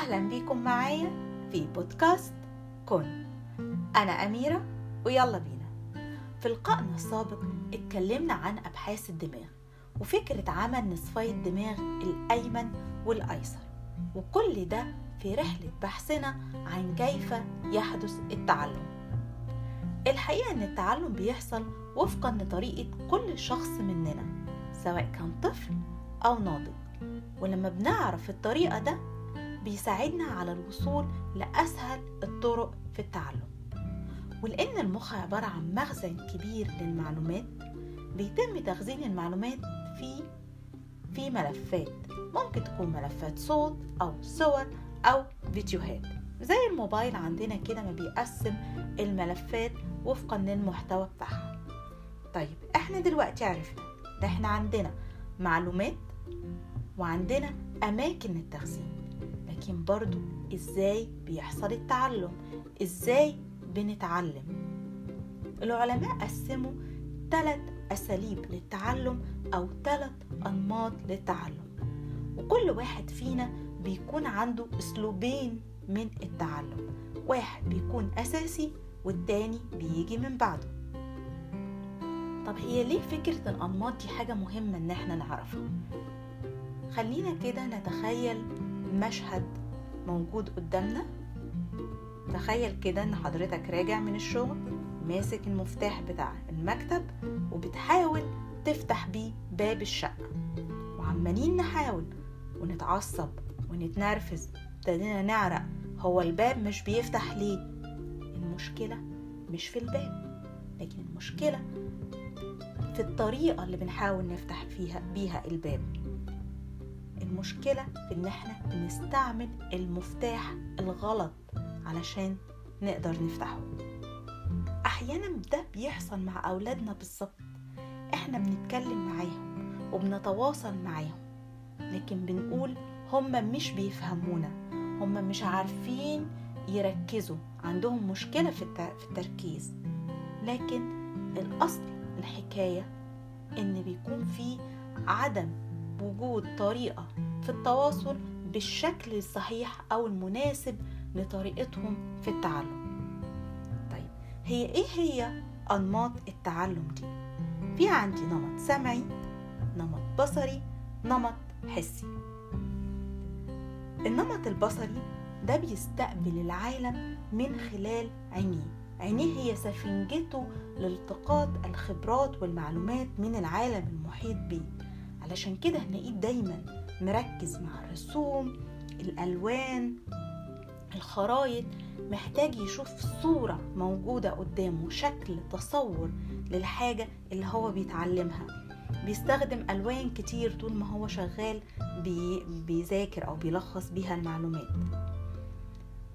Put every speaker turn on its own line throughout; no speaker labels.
أهلا بيكم معايا في بودكاست كن أنا أميرة ويلا بينا. في لقائنا السابق اتكلمنا عن أبحاث الدماغ وفكرة عمل نصفي الدماغ الأيمن والأيسر وكل ده في رحلة بحثنا عن كيف يحدث التعلم. الحقيقة أن التعلم بيحصل وفقا لطريقة كل شخص مننا سواء كان طفل أو ناضج. ولما بنعرف الطريقة ده بيساعدنا على الوصول لأسهل الطرق في التعلم. ولأن المخ عبارة عن مخزن كبير للمعلومات بيتم تخزين المعلومات في في ملفات. ممكن تكون ملفات صوت أو صور أو فيديوهات. زي الموبايل عندنا كده ما بيقسم الملفات وفقا للمحتوى بتاعها. طيب إحنا دلوقتي عرفنا إن إحنا عندنا معلومات وعندنا أماكن التخزين. لكن برضو إزاي بيحصل التعلم؟ إزاي بنتعلم؟ العلماء قسموا ثلاث أساليب للتعلم أو ثلاث أنماط للتعلم. وكل واحد فينا بيكون عنده أسلوبين من التعلم. واحد بيكون أساسي والتاني بيجي من بعده. طب هي ليه فكرة الأنماط دي حاجة مهمة إن إحنا نعرفها؟ خلينا كده نتخيل مشهد موجود قدامنا؟ تخيل كده إن حضرتك راجع من الشغل ماسك المفتاح بتاع المكتب وبتحاول تفتح بيه باب الشقة. وعمالين نحاول ونتعصب ونتنرفز ابتدينا نعرق هو الباب مش بيفتح ليه؟ المشكلة مش في الباب لكن المشكلة في الطريقة اللي بنحاول نفتح فيها بيها الباب. المشكلة في إن إحنا بنستعمل المفتاح الغلط علشان نقدر نفتحه. أحيانا ده بيحصل مع أولادنا بالظبط. إحنا بنتكلم معاهم وبنتواصل معاهم لكن بنقول هم مش بيفهمونا هم مش عارفين يركزوا عندهم مشكلة في التركيز. لكن الأصل الحكاية إن بيكون في عدم وجود طريقة في التواصل بالشكل الصحيح أو المناسب لطريقتهم في التعلم. طيب هي إيه هي أنماط التعلم دي؟ في عندي نمط سمعي نمط بصري نمط حسي. النمط البصري ده بيستقبل العالم من خلال عينيه. عينيه هي سفنجته لالتقاط الخبرات والمعلومات من العالم المحيط بيه. علشان كده هنلاقيه دايما مركز مع الرسوم الألوان الخرايط. محتاج يشوف صورة موجودة قدامه شكل تصور للحاجة اللي هو بيتعلمها. بيستخدم ألوان كتير طول ما هو شغال بي بيذاكر أو بيلخص بيها المعلومات.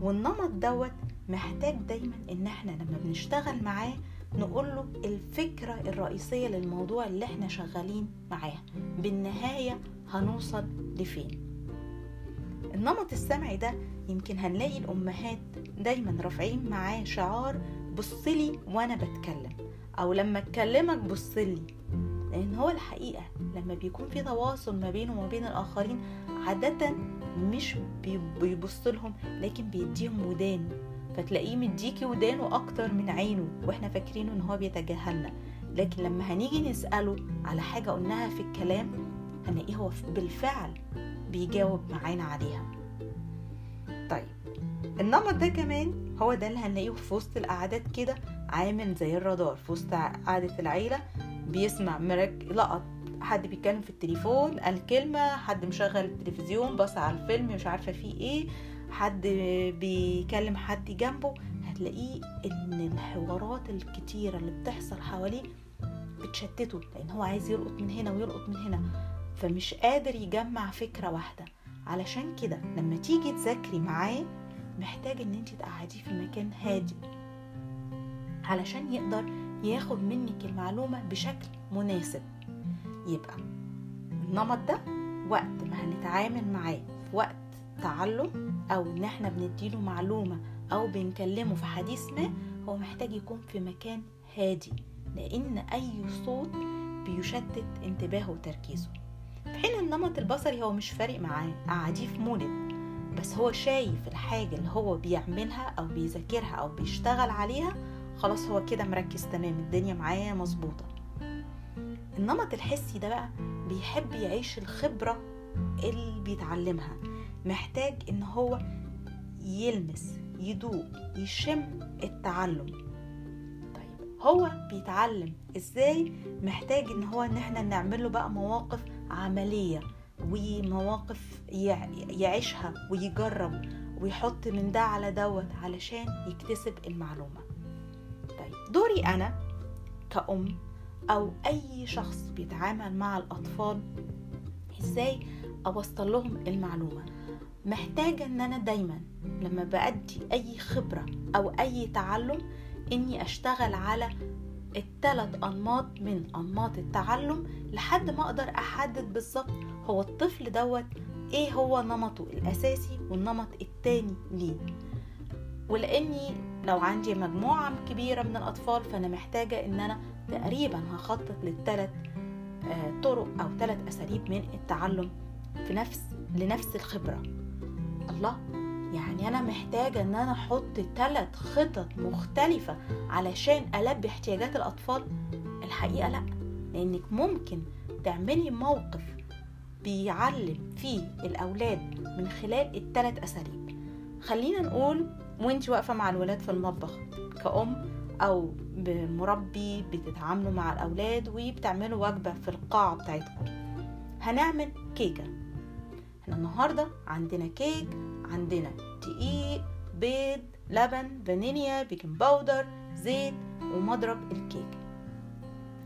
والنمط دوت محتاج دايما إن إحنا لما بنشتغل معاه نقول له الفكرة الرئيسية للموضوع اللي إحنا شغالين معاه. بالنهاية هنوصل لفين؟ النمط السمعي ده يمكن هنلاقي الأمهات دايما رافعين معاه شعار بصلي وأنا بتكلم أو لما أتكلمك بصلي لأن هو الحقيقة لما بيكون في تواصل ما بينه وما بين الآخرين عادة مش بيبص لهم لكن بيديهم ودانه فتلاقيه مديكي ودانه أكتر من عينه وإحنا فاكرينه إن هو بيتجاهلنا. لكن لما هنيجي نسأله على حاجة قلناها في الكلام هنلاقيه هو بالفعل بيجاوب معانا عليها. طيب النمط ده كمان هو ده اللي هنلاقيه في وسط القعدات كده عامل زي الرادار. في وسط قعدة العيلة بيسمع مرك لقط. حد بيتكلم في التليفون قال كلمة حد مشغل التلفزيون بص على الفيلم مش عارفة فيه إيه. حد بيكلم حد جنبه هتلاقيه إن الحوارات الكتيرة اللي بتحصل حواليه بتشتته لأن هو عايز يلقط من هنا ويلقط من هنا. فمش قادر يجمع فكرة واحدة. علشان كده لما تيجي تذاكري معاه محتاج إن انت تقعديه في مكان هادي. علشان يقدر ياخد منك المعلومة بشكل مناسب. يبقى النمط ده وقت ما هنتعامل معاه في وقت تعلم أو إن إحنا بنديله معلومة أو بنكلمه في حديث ما هو محتاج يكون في مكان هادي لأن أي صوت بيشتت انتباهه وتركيزه. في حين النمط البصري هو مش فارق معاه قعديه في مولد بس هو شايف الحاجة اللي هو بيعملها أو بيذاكرها أو بيشتغل عليها خلاص هو كده مركز تمام الدنيا معاه مظبوطة. النمط الحسي ده بقى بيحب يعيش الخبرة اللي بيتعلمها. محتاج إن هو يلمس يدوق يشم التعلم. طيب هو بيتعلم إزاي؟ محتاج إن هو إن إحنا نعمل له بقى مواقف عملية ومواقف يعيشها ويجرب ويحط من ده على دوت علشان يكتسب المعلومة. طيب دوري أنا كأم أو أي شخص بيتعامل مع الأطفال إزاي أوصل لهم المعلومة؟ محتاجة إن أنا دايما لما بأدي أي خبرة أو أي تعلم إني أشتغل على الثلاث أنماط من أنماط التعلم لحد ما أقدر أحدد بالظبط هو الطفل دوت إيه هو نمطه الأساسي والنمط التاني ليه. ولأني لو عندي مجموعة كبيرة من الأطفال فأنا محتاجة إن أنا تقريبا هخطط للثلاث طرق أو ثلاث أساليب من التعلم في نفس لنفس الخبرة. الله. يعني أنا محتاجة إن أنا أحط ثلاث خطط مختلفة علشان ألبي احتياجات الأطفال؟ الحقيقة لأ. لأنك ممكن تعملي موقف بيعلم فيه الأولاد من خلال الثلاث أساليب. خلينا نقول وانت واقفة مع الولاد في المطبخ كأم أو بمربي بتتعاملوا مع الأولاد وبتعملوا وجبة في القاعة بتاعتكم. هنعمل كيكة. إحنا النهاردة عندنا كيك عندنا دقيق بيض لبن فانيليا baking powder زيت ومضرب الكيك.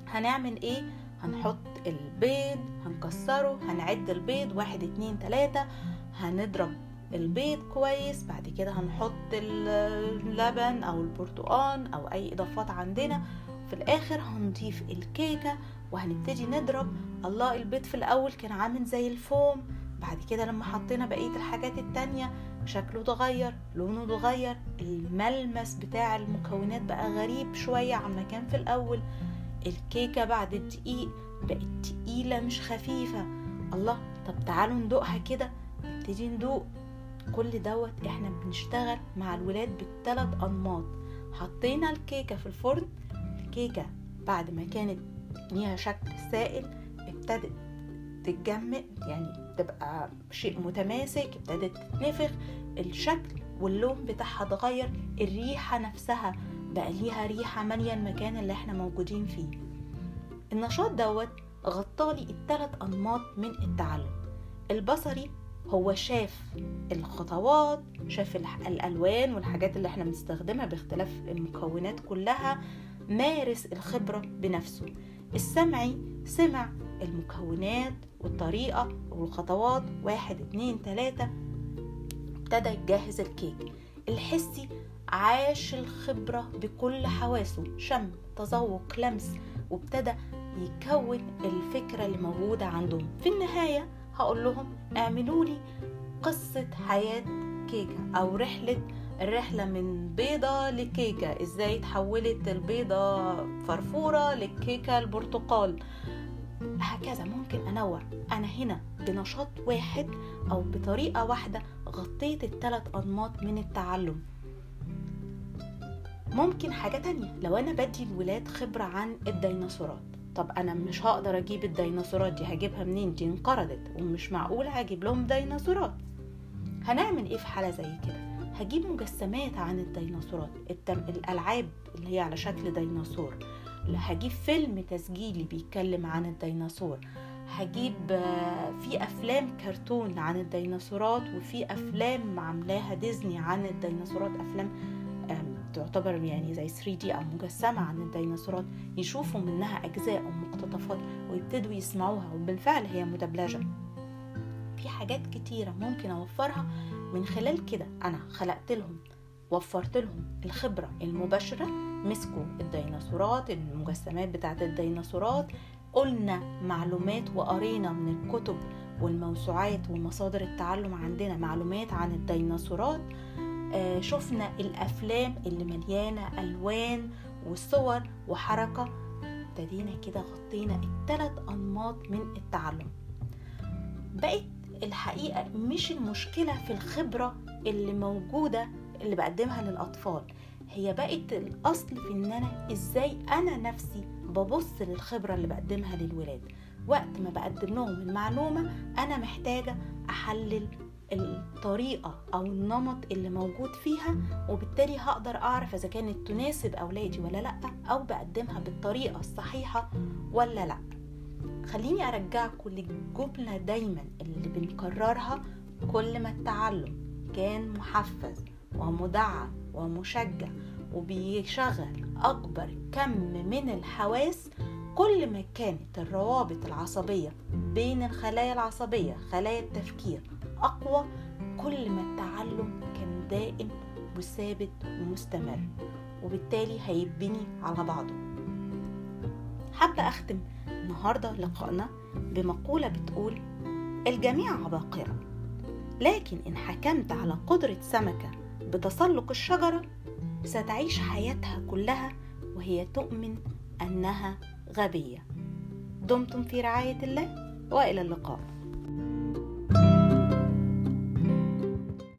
هنعمل إيه؟ هنحط البيض هنكسره هنعد البيض واحد اتنين تلاتة هنضرب البيض كويس. بعد كده هنحط اللبن أو البرتقان أو اي اضافات عندنا. في الآخر هنضيف الكيكة وهنبتدي نضرب. الله البيض في الأول كان عامل زي الفوم. بعد كده لما حطينا بقية الحاجات التانية شكله اتغير لونه اتغير الملمس بتاع المكونات بقى غريب شوية عن ما كان في الأول. الكيكة بعد الدقيق بقت تقيلة مش خفيفة. الله طب تعالوا ندوقها كده. نبتدي ندوق. كل دوت إحنا بنشتغل مع الولاد بالثلاث أنماط. حطينا الكيكة في الفرن. الكيكة بعد ما كانت ليها شكل سائل ابتدت تتجمد يعني تبقى شيء متماسك ابتدت تتنفخ الشكل واللون بتاعها اتغير الريحة نفسها بقى ليها ريحة مالية المكان اللي إحنا موجودين فيه. النشاط دوت غطالي الثلاث أنماط من التعلم. البصري هو شاف الخطوات شاف الألوان والحاجات اللي إحنا بنستخدمها باختلاف المكونات كلها مارس الخبرة بنفسه. السمعي سمع المكونات والطريقة والخطوات. واحد اتنين تلاتة. ابتدى يجهز الكيك. الحسي عاش الخبرة بكل حواسه. شم تذوق لمس وابتدى يكون الفكرة اللي موجودة عندهم. في النهاية هقول لهم اعملوا لي قصة حياة كيكة أو رحلة الرحلة من بيضة لكيكة. إزاي تحولت البيضة فرفورة للكيكة البرتقال؟ هكذا ممكن أنوع أنا هنا بنشاط واحد أو بطريقة واحدة غطيت الثلاث أنماط من التعلم. ممكن حاجة تانية. لو أنا بدي الولاد خبرة عن الديناصورات طب أنا مش هقدر أجيب الديناصورات دي هجيبها منين؟ دي انقرضت ومش معقول هجيب لهم ديناصورات. هنعمل إيه في حالة زي كده؟ هجيب مجسمات عن الديناصورات التم... الألعاب اللي هي على شكل ديناصور. هجيب فيلم تسجيلي بيتكلم عن الديناصور. هجيب في أفلام كرتون عن الديناصورات وفي أفلام عاملاها ديزني عن الديناصورات. أفلام تعتبر يعني زي 3 دي أو مجسمة عن الديناصورات. يشوفوا منها أجزاء ومقتطفات ويبتدوا يسمعوها وبالفعل هي مدبلجة. في حاجات كتيرة ممكن أوفرها من خلال كده. أنا خلقت لهم وفرت لهم الخبرة المباشرة. مسكوا الديناصورات المجسمات بتاعت الديناصورات. قلنا معلومات وقرينا من الكتب والموسوعات ومصادر التعلم عندنا معلومات عن الديناصورات. آه شفنا الأفلام اللي مليانة ألوان وصور وحركة. ابتدينا كده غطينا الثلاث أنماط من التعلم. بقت الحقيقة مش المشكلة في الخبرة اللي موجودة اللي بقدمها للأطفال. هي بقت الأصل في إن أنا إزاي أنا نفسي ببص للخبرة اللي بقدمها للولاد. وقت ما بقدم لهم المعلومة أنا محتاجة أحلل الطريقة أو النمط اللي موجود فيها وبالتالي هقدر أعرف إذا كانت تناسب أولادي ولا لأ أو بقدمها بالطريقة الصحيحة ولا لأ. خليني أرجعكم للجملة دايما اللي بنكررها كل ما التعلم كان محفز. ومدعم ومشجع وبيشغل أكبر كم من الحواس كل ما كانت الروابط العصبية بين الخلايا العصبية خلايا التفكير أقوى كل ما التعلم كان دائم وثابت ومستمر وبالتالي هيبني على بعضه. حابة أختم النهاردة لقائنا بمقولة بتقول الجميع عباقرة لكن إن حكمت على قدرة سمكة بتسلق الشجرة ستعيش حياتها كلها وهي تؤمن أنها غبية. دمتم في رعاية الله وإلى اللقاء.